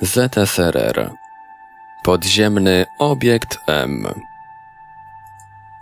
ZSRR. Podziemny obiekt M.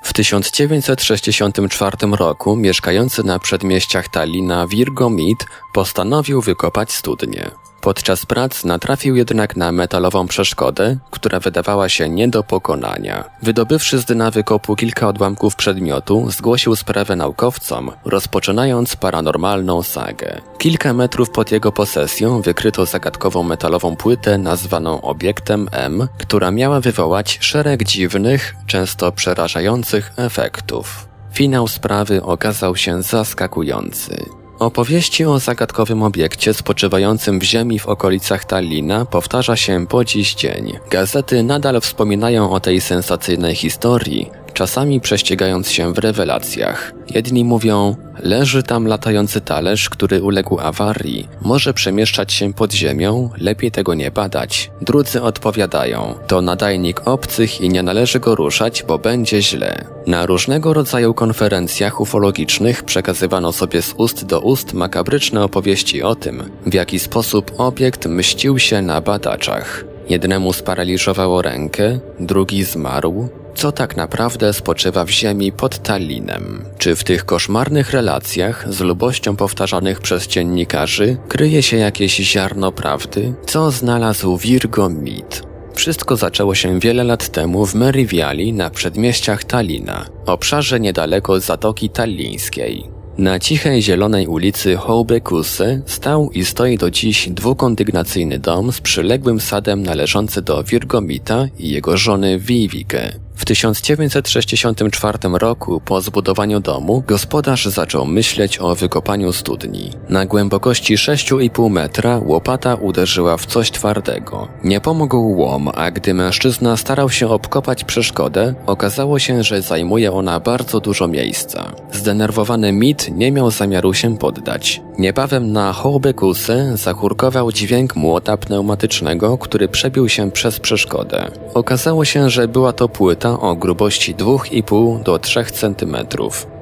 W 1964 roku mieszkający na przedmieściach Tallina Virgo Mead postanowił wykopać studnię. Podczas prac natrafił jednak na metalową przeszkodę, która wydawała się nie do pokonania. Wydobywszy z dna wykopu kilka odłamków przedmiotu, zgłosił sprawę naukowcom, rozpoczynając paranormalną sagę. Kilka metrów pod jego posesją wykryto zagadkową metalową płytę nazwaną obiektem M, która miała wywołać szereg dziwnych, często przerażających efektów. Finał sprawy okazał się zaskakujący. Opowieści o zagadkowym obiekcie spoczywającym w ziemi w okolicach Tallina powtarza się po dziś dzień. Gazety nadal wspominają o tej sensacyjnej historii, czasami prześcigając się w rewelacjach. Jedni mówią, leży tam latający talerz, który uległ awarii, może przemieszczać się pod ziemią, lepiej tego nie badać. Drudzy odpowiadają, to nadajnik obcych i nie należy go ruszać, bo będzie źle. Na różnego rodzaju konferencjach ufologicznych przekazywano sobie z ust do ust makabryczne opowieści o tym, w jaki sposób obiekt mścił się na badaczach. Jednemu sparaliżowało rękę, drugi zmarł, co tak naprawdę spoczywa w ziemi pod Tallinem. Czy w tych koszmarnych relacjach, z lubością powtarzanych przez dziennikarzy, kryje się jakieś ziarno prawdy? Co znalazł Virgo Mead? Wszystko zaczęło się wiele lat temu w Meriviali na przedmieściach Talina, obszarze niedaleko Zatoki Tallińskiej. Na cichej zielonej ulicy Houbekuse stał i stoi do dziś dwukondygnacyjny dom z przyległym sadem należący do Virgomita i jego żony Vivike. W 1964 roku po zbudowaniu domu gospodarz zaczął myśleć o wykopaniu studni. Na głębokości 6,5 metra łopata uderzyła w coś twardego. Nie pomógł łom, a gdy mężczyzna starał się obkopać przeszkodę, okazało się, że zajmuje ona bardzo dużo miejsca. Zdenerwowany Mit nie miał zamiaru się poddać. Niebawem na Hołbekusy zachurkował dźwięk młota pneumatycznego, który przebił się przez przeszkodę. Okazało się, że była to płyta o grubości 2,5 do 3 cm.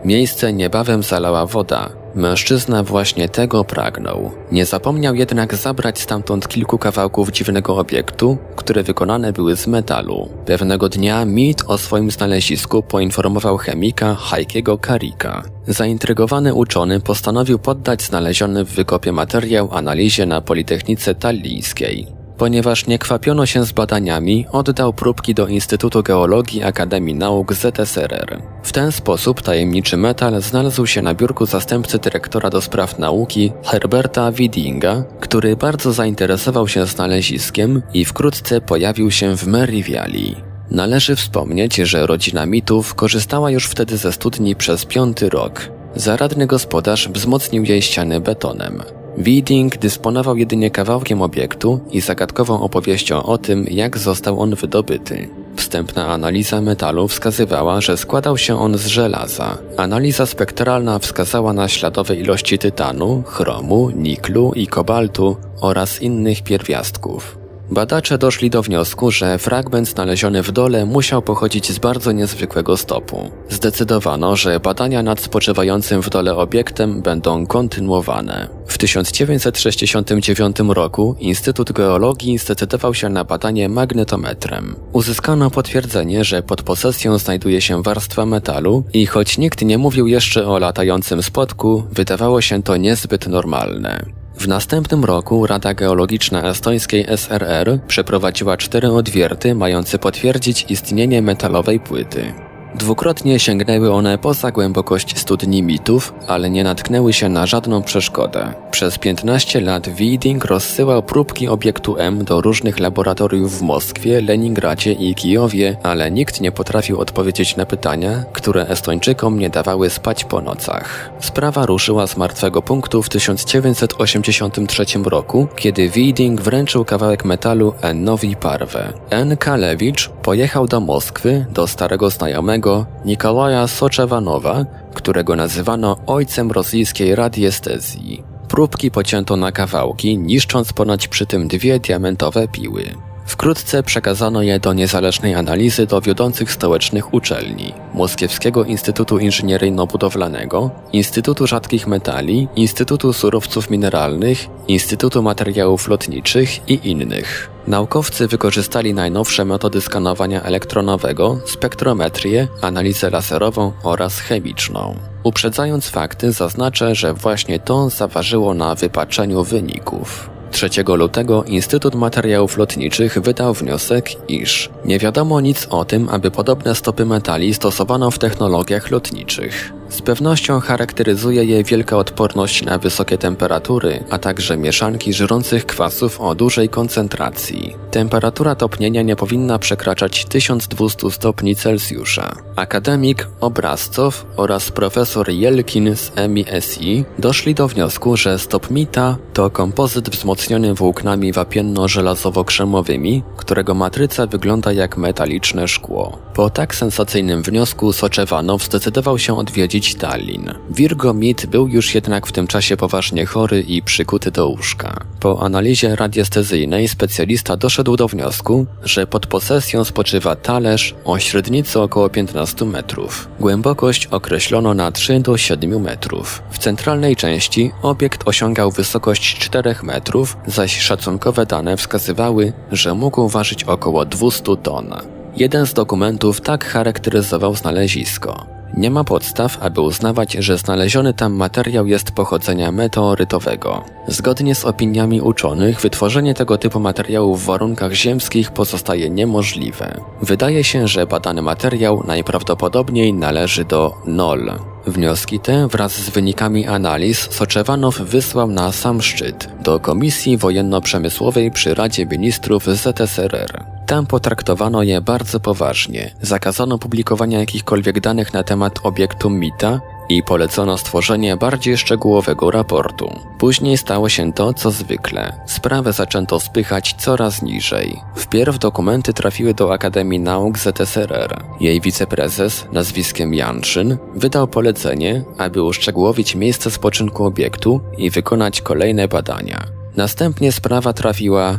Miejsce niebawem zalała woda. Mężczyzna właśnie tego pragnął. Nie zapomniał jednak zabrać stamtąd kilku kawałków dziwnego obiektu, które wykonane były z metalu. Pewnego dnia Mead o swoim znalezisku poinformował chemika Hajkiego Karika. Zaintrygowany uczony postanowił poddać znaleziony w wykopie materiał analizie na Politechnice Tallińskiej. Ponieważ nie kwapiono się z badaniami, oddał próbki do Instytutu Geologii Akademii Nauk ZSRR. W ten sposób tajemniczy metal znalazł się na biurku zastępcy dyrektora do spraw nauki Herberta Widinga, który bardzo zainteresował się znaleziskiem i wkrótce pojawił się w Meriviali. Należy wspomnieć, że rodzina mitów korzystała już wtedy ze studni przez piąty rok. Zaradny gospodarz wzmocnił jej ściany betonem. Widing dysponował jedynie kawałkiem obiektu i zagadkową opowieścią o tym, jak został on wydobyty. Wstępna analiza metalu wskazywała, że składał się on z żelaza. Analiza spektralna wskazała na śladowe ilości tytanu, chromu, niklu i kobaltu oraz innych pierwiastków. Badacze doszli do wniosku, że fragment znaleziony w dole musiał pochodzić z bardzo niezwykłego stopu. Zdecydowano, że badania nad spoczywającym w dole obiektem będą kontynuowane. W 1969 roku Instytut Geologii zdecydował się na badanie magnetometrem. Uzyskano potwierdzenie, że pod posesją znajduje się warstwa metalu i choć nikt nie mówił jeszcze o latającym spotku, wydawało się to niezbyt normalne. W następnym roku Rada Geologiczna Estońskiej SRR przeprowadziła cztery odwierty mające potwierdzić istnienie metalowej płyty. Dwukrotnie sięgnęły one poza głębokość studni mitów, ale nie natknęły się na żadną przeszkodę. Przez 15 lat Widing rozsyłał próbki obiektu M do różnych laboratoriów w Moskwie, Leningradzie i Kijowie, ale nikt nie potrafił odpowiedzieć na pytania, które Estończykom nie dawały spać po nocach. Sprawa ruszyła z martwego punktu w 1983 roku, kiedy Widing wręczył kawałek metalu Ennowi Parwę. N. Kalewicz pojechał do Moskwy, do starego znajomego Nikolaja Soczewanowa, którego nazywano ojcem rosyjskiej radiestezji. Próbki pocięto na kawałki, niszcząc ponad przy tym dwie diamentowe piły. Wkrótce przekazano je do niezależnej analizy do wiodących stołecznych uczelni Moskiewskiego Instytutu Inżynieryjno-Budowlanego, Instytutu Rzadkich Metali, Instytutu Surowców Mineralnych, Instytutu Materiałów Lotniczych i innych. Naukowcy wykorzystali najnowsze metody skanowania elektronowego, spektrometrię, analizę laserową oraz chemiczną. Uprzedzając fakty, zaznaczę, że właśnie to zaważyło na wypaczeniu wyników. 3 lutego Instytut Materiałów Lotniczych wydał wniosek, iż nie wiadomo nic o tym, aby podobne stopy metali stosowano w technologiach lotniczych. Z pewnością charakteryzuje je wielka odporność na wysokie temperatury, a także mieszanki żrących kwasów o dużej koncentracji. Temperatura topnienia nie powinna przekraczać 1200 stopni Celsjusza. Akademik Obrazcow oraz profesor Jelkin z MISI doszli do wniosku, że stopmita to kompozyt wzmocniony włóknami wapienno-żelazowo-krzemowymi, którego matryca wygląda jak metaliczne szkło. Po tak sensacyjnym wniosku Soczewanow zdecydował się odwiedzić odwiedzić Tallin. Virgo Mit był już jednak w tym czasie poważnie chory i przykuty do łóżka. Po analizie radiestezyjnej specjalista doszedł do wniosku, że pod posesją spoczywa talerz o średnicy około 15 metrów. Głębokość określono na 3 do 7 metrów. W centralnej części obiekt osiągał wysokość 4 metrów, zaś szacunkowe dane wskazywały, że mógł ważyć około 200 ton. Jeden z dokumentów tak charakteryzował znalezisko. Nie ma podstaw, aby uznawać, że znaleziony tam materiał jest pochodzenia meteorytowego. Zgodnie z opiniami uczonych, wytworzenie tego typu materiału w warunkach ziemskich pozostaje niemożliwe. Wydaje się, że badany materiał najprawdopodobniej należy do NOL. Wnioski te wraz z wynikami analiz Soczewanow wysłał na sam szczyt do Komisji Wojenno-Przemysłowej przy Radzie Ministrów ZSRR. Tam potraktowano je bardzo poważnie. Zakazano publikowania jakichkolwiek danych na temat obiektu MITA i polecono stworzenie bardziej szczegółowego raportu. Później stało się to, co zwykle. Sprawę zaczęto spychać coraz niżej. Wpierw dokumenty trafiły do Akademii Nauk ZSRR. Jej wiceprezes, nazwiskiem Janszyn, wydał polecenie, aby uszczegółowić miejsce spoczynku obiektu i wykonać kolejne badania. Następnie sprawa trafiła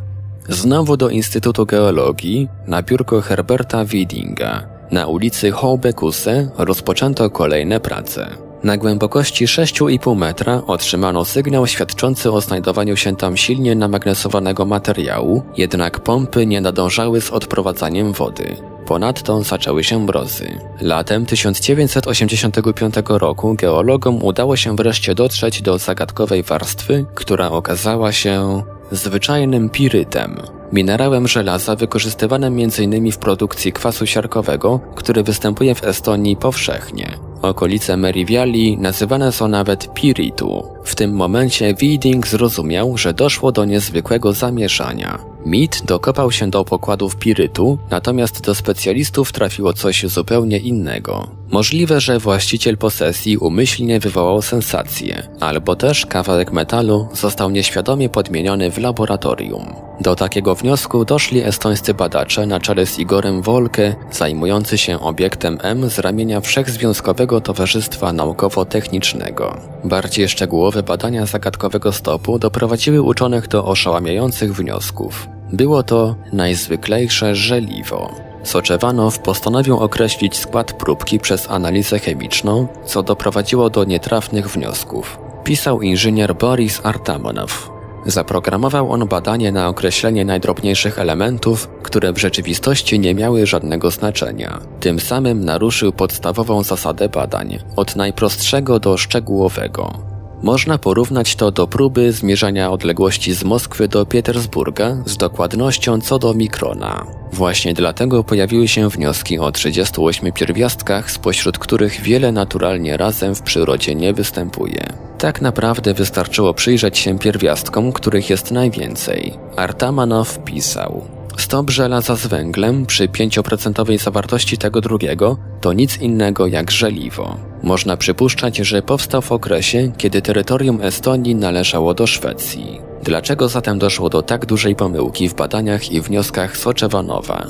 Znowu do Instytutu Geologii, na biurko Herberta Widinga. Na ulicy Hołbekuse rozpoczęto kolejne prace. Na głębokości 6,5 metra otrzymano sygnał świadczący o znajdowaniu się tam silnie namagnesowanego materiału, jednak pompy nie nadążały z odprowadzaniem wody. Ponadto zaczęły się mrozy. Latem 1985 roku geologom udało się wreszcie dotrzeć do zagadkowej warstwy, która okazała się zwyczajnym pirytem, minerałem żelaza wykorzystywanym m.in. w produkcji kwasu siarkowego, który występuje w Estonii powszechnie. Okolice Meriviali nazywane są nawet Piritu. W tym momencie Widing zrozumiał, że doszło do niezwykłego zamieszania. Mit dokopał się do pokładów Pirytu, natomiast do specjalistów trafiło coś zupełnie innego. Możliwe, że właściciel posesji umyślnie wywołał sensację, albo też kawałek metalu został nieświadomie podmieniony w laboratorium. Do takiego wniosku doszli estońscy badacze na czele z Igorem Wolke, zajmujący się obiektem M z ramienia Wszechzwiązkowego Towarzystwa Naukowo-Technicznego. Bardziej szczegółowe badania zagadkowego stopu doprowadziły uczonych do oszałamiających wniosków. Było to najzwyklejsze żeliwo. Soczewanow postanowił określić skład próbki przez analizę chemiczną, co doprowadziło do nietrafnych wniosków. Pisał inżynier Boris Artamonow. Zaprogramował on badanie na określenie najdrobniejszych elementów, które w rzeczywistości nie miały żadnego znaczenia. Tym samym naruszył podstawową zasadę badań, od najprostszego do szczegółowego. Można porównać to do próby zmierzania odległości z Moskwy do Petersburga z dokładnością co do mikrona. Właśnie dlatego pojawiły się wnioski o 38 pierwiastkach, spośród których wiele naturalnie razem w przyrodzie nie występuje. Tak naprawdę wystarczyło przyjrzeć się pierwiastkom, których jest najwięcej. Artamanow pisał. Stop żelaza z węglem przy 5% zawartości tego drugiego to nic innego jak żeliwo. Można przypuszczać, że powstał w okresie, kiedy terytorium Estonii należało do Szwecji. Dlaczego zatem doszło do tak dużej pomyłki w badaniach i wnioskach Soczewanowa?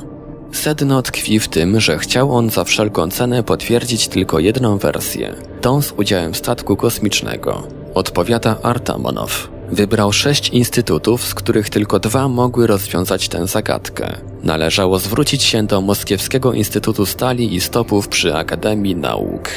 Sedno tkwi w tym, że chciał on za wszelką cenę potwierdzić tylko jedną wersję, tą z udziałem statku kosmicznego. Odpowiada Artamonow. Wybrał sześć instytutów, z których tylko dwa mogły rozwiązać tę zagadkę. Należało zwrócić się do Moskiewskiego Instytutu Stali i Stopów przy Akademii Nauk.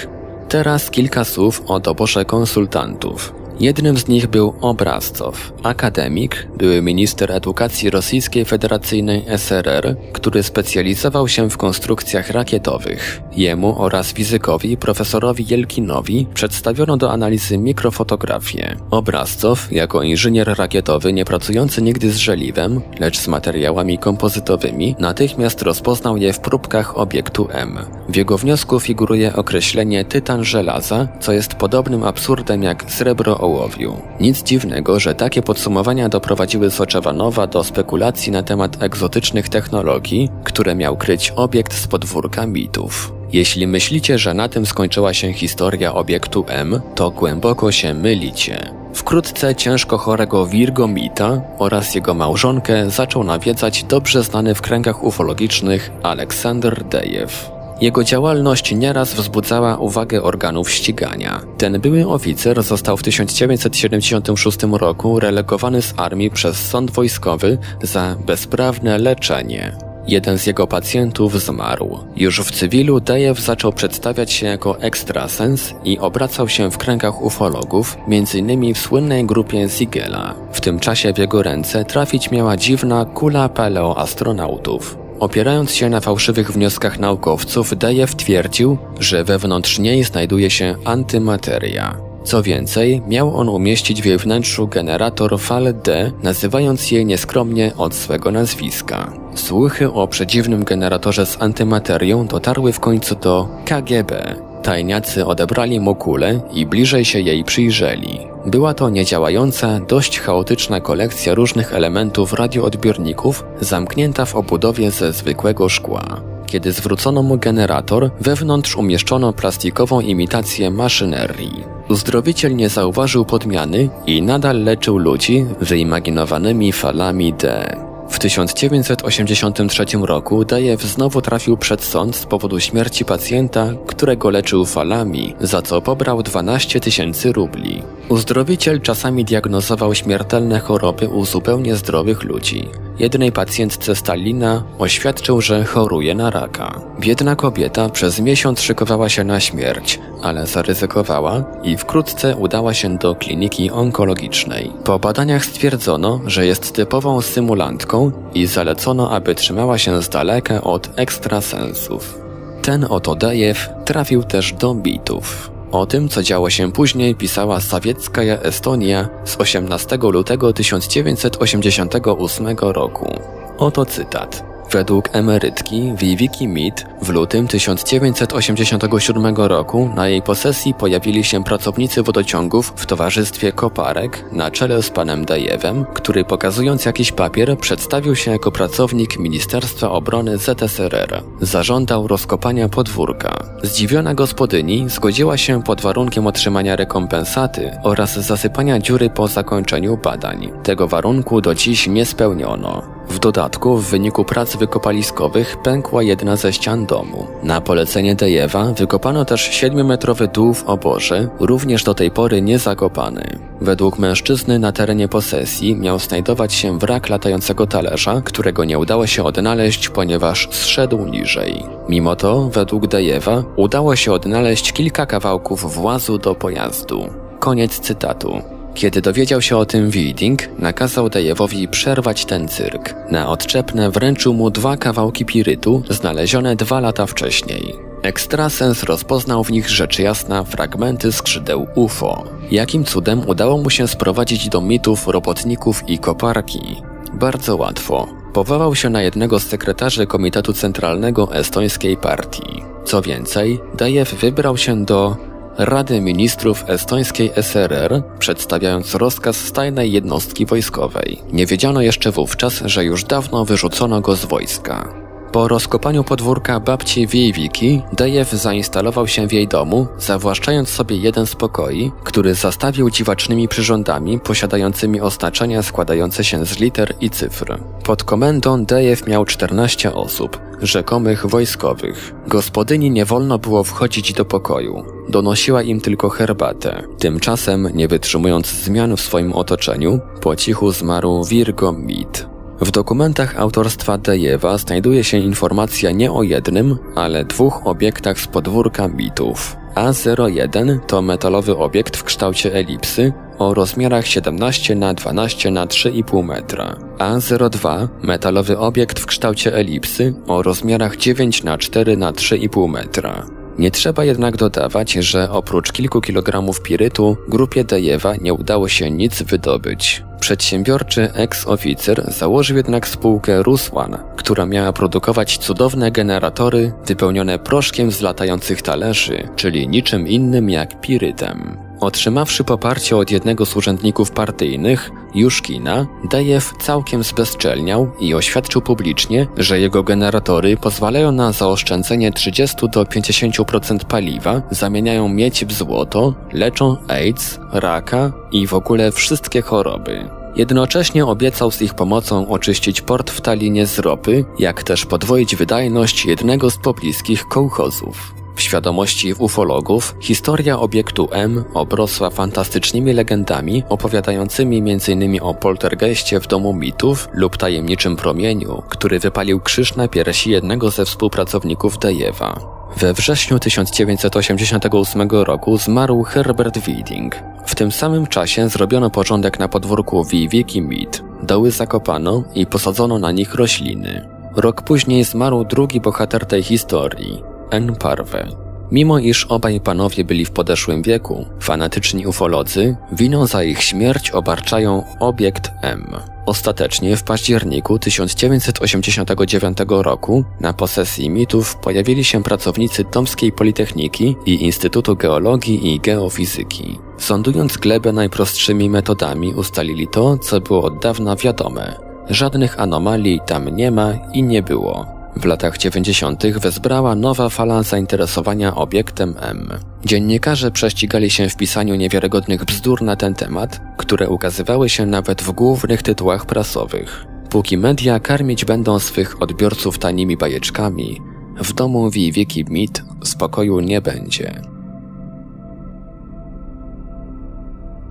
Teraz kilka słów o doborze konsultantów. Jednym z nich był Obrazcow, akademik, były minister edukacji Rosyjskiej Federacyjnej SRR, który specjalizował się w konstrukcjach rakietowych. Jemu oraz fizykowi profesorowi Jelkinowi przedstawiono do analizy mikrofotografię. Obrazcow, jako inżynier rakietowy nie pracujący nigdy z żeliwem, lecz z materiałami kompozytowymi, natychmiast rozpoznał je w próbkach obiektu M. W jego wniosku figuruje określenie tytan żelaza, co jest podobnym absurdem jak srebro ołowiu. Nic dziwnego, że takie podsumowania doprowadziły Soczewanowa do spekulacji na temat egzotycznych technologii, które miał kryć obiekt z podwórka mitów. Jeśli myślicie, że na tym skończyła się historia obiektu M, to głęboko się mylicie. Wkrótce ciężko chorego Virgo Mita oraz jego małżonkę zaczął nawiedzać dobrze znany w kręgach ufologicznych Aleksander Dejew. Jego działalność nieraz wzbudzała uwagę organów ścigania. Ten były oficer został w 1976 roku relegowany z armii przez sąd wojskowy za bezprawne leczenie. Jeden z jego pacjentów zmarł. Już w cywilu Dejew zaczął przedstawiać się jako ekstrasens i obracał się w kręgach ufologów, m.in. w słynnej grupie Ziegela. W tym czasie w jego ręce trafić miała dziwna kula paleoastronautów. Opierając się na fałszywych wnioskach naukowców, Dejew twierdził, że wewnątrz niej znajduje się antymateria. Co więcej, miał on umieścić we wnętrzu generator fal D, nazywając je nieskromnie od swego nazwiska. Słuchy o przedziwnym generatorze z antymaterią dotarły w końcu do KGB. Tajniacy odebrali mu kulę i bliżej się jej przyjrzeli. Była to niedziałająca, dość chaotyczna kolekcja różnych elementów radioodbiorników, zamknięta w obudowie ze zwykłego szkła. Kiedy zwrócono mu generator, wewnątrz umieszczono plastikową imitację maszynerii. Uzdrowiciel nie zauważył podmiany i nadal leczył ludzi wyimaginowanymi falami D. W 1983 roku Dajew znowu trafił przed sąd z powodu śmierci pacjenta, którego leczył falami, za co pobrał 12 tysięcy rubli. Uzdrowiciel czasami diagnozował śmiertelne choroby u zupełnie zdrowych ludzi. Jednej pacjentce Stalina oświadczył, że choruje na raka. Biedna kobieta przez miesiąc szykowała się na śmierć, ale zaryzykowała i wkrótce udała się do kliniki onkologicznej. Po badaniach stwierdzono, że jest typową symulantką i zalecono, aby trzymała się z daleka od ekstrasensów. Ten oto Dajew trafił też do bitów. O tym, co działo się później, pisała Sawieckaja Estonia z 18 lutego 1988 roku. Oto cytat. Według emerytki Viviki Mead w lutym 1987 roku na jej posesji pojawili się pracownicy wodociągów w towarzystwie koparek na czele z panem Dajewem, który pokazując jakiś papier przedstawił się jako pracownik Ministerstwa Obrony ZSRR. Zażądał rozkopania podwórka. Zdziwiona gospodyni zgodziła się pod warunkiem otrzymania rekompensaty oraz zasypania dziury po zakończeniu badań. Tego warunku do dziś nie spełniono. W dodatku, w wyniku prac wykopaliskowych pękła jedna ze ścian domu. Na polecenie Dejewa wykopano też 7-metrowy dół w oborze, również do tej pory niezakopany. Według mężczyzny na terenie posesji miał znajdować się wrak latającego talerza, którego nie udało się odnaleźć, ponieważ zszedł niżej. Mimo to, według Dejewa, udało się odnaleźć kilka kawałków włazu do pojazdu. Koniec cytatu. Kiedy dowiedział się o tym Wieding, nakazał Dejewowi przerwać ten cyrk. Na odczepne wręczył mu dwa kawałki pirytu, znalezione dwa lata wcześniej. Ekstrasens rozpoznał w nich rzecz jasna fragmenty skrzydeł UFO. Jakim cudem udało mu się sprowadzić do mitów robotników i koparki? Bardzo łatwo. Powołał się na jednego z sekretarzy Komitetu Centralnego Estońskiej Partii. Co więcej, Dajew wybrał się do Rady Ministrów Estońskiej SRR, przedstawiając rozkaz z tajnej jednostki wojskowej. Nie wiedziano jeszcze wówczas, że już dawno wyrzucono go z wojska. Po rozkopaniu podwórka babci Wiejwiki, Dejew zainstalował się w jej domu, zawłaszczając sobie jeden z pokoi, który zastawił dziwacznymi przyrządami posiadającymi oznaczenia składające się z liter i cyfr. Pod komendą Dejew miał 14 osób, rzekomych wojskowych. Gospodyni nie wolno było wchodzić do pokoju. Donosiła im tylko herbatę. Tymczasem, nie wytrzymując zmian w swoim otoczeniu, po cichu zmarł Virgo Mead. W dokumentach autorstwa Dejewa znajduje się informacja nie o jednym, ale dwóch obiektach z podwórka mitów. A01 to metalowy obiekt w kształcie elipsy o rozmiarach 17 na 12 na 3,5 metra. A02 metalowy obiekt w kształcie elipsy o rozmiarach 9 na 4 na 3,5 metra. Nie trzeba jednak dodawać, że oprócz kilku kilogramów pirytu grupie Dejewa nie udało się nic wydobyć. Przedsiębiorczy ex-oficer założył jednak spółkę Ruswan, która miała produkować cudowne generatory wypełnione proszkiem z latających talerzy, czyli niczym innym jak pirytem. Otrzymawszy poparcie od jednego z urzędników partyjnych, Juszkina, Dejew całkiem zbezczelniał i oświadczył publicznie, że jego generatory pozwalają na zaoszczędzenie 30 do 50% paliwa, zamieniają miedź w złoto, leczą AIDS, raka i w ogóle wszystkie choroby. Jednocześnie obiecał z ich pomocą oczyścić port w Talinie z ropy, jak też podwoić wydajność jednego z pobliskich kołchozów. W świadomości ufologów historia obiektu M obrosła fantastycznymi legendami opowiadającymi m.in. o poltergeistie w domu mitów lub tajemniczym promieniu, który wypalił krzyż na piersi jednego ze współpracowników Dejewa. We wrześniu 1988 roku zmarł Herbert Wieding. W tym samym czasie zrobiono porządek na podwórku Viviki Mead. Doły zakopano i posadzono na nich rośliny. Rok później zmarł drugi bohater tej historii, N. Parve. Mimo iż obaj panowie byli w podeszłym wieku, fanatyczni ufolodzy winą za ich śmierć obarczają obiekt M. Ostatecznie w październiku 1989 roku na posesji mitów pojawili się pracownicy Tomskiej Politechniki i Instytutu Geologii i Geofizyki. Sądując glebę najprostszymi metodami ustalili to, co było od dawna wiadome. Żadnych anomalii tam nie ma i nie było. W latach 90. wezbrała nowa fala zainteresowania obiektem M. Dziennikarze prześcigali się w pisaniu niewiarygodnych bzdur na ten temat, które ukazywały się nawet w głównych tytułach prasowych. Póki media karmić będą swych odbiorców tanimi bajeczkami, w domu Wieki Mit spokoju nie będzie.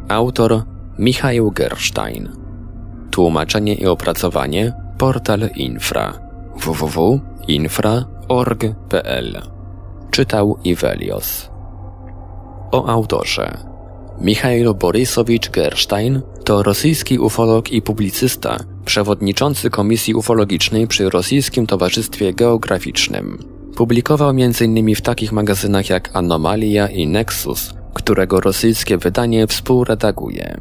Autor Michał Gerstein Tłumaczenie i opracowanie Portal Infra www.infra.org.pl Czytał Ivelios O autorze Michail Borysowicz Gerstein to rosyjski ufolog i publicysta, przewodniczący Komisji Ufologicznej przy Rosyjskim Towarzystwie Geograficznym. Publikował m.in. w takich magazynach jak Anomalia i Nexus, którego rosyjskie wydanie współredaguje.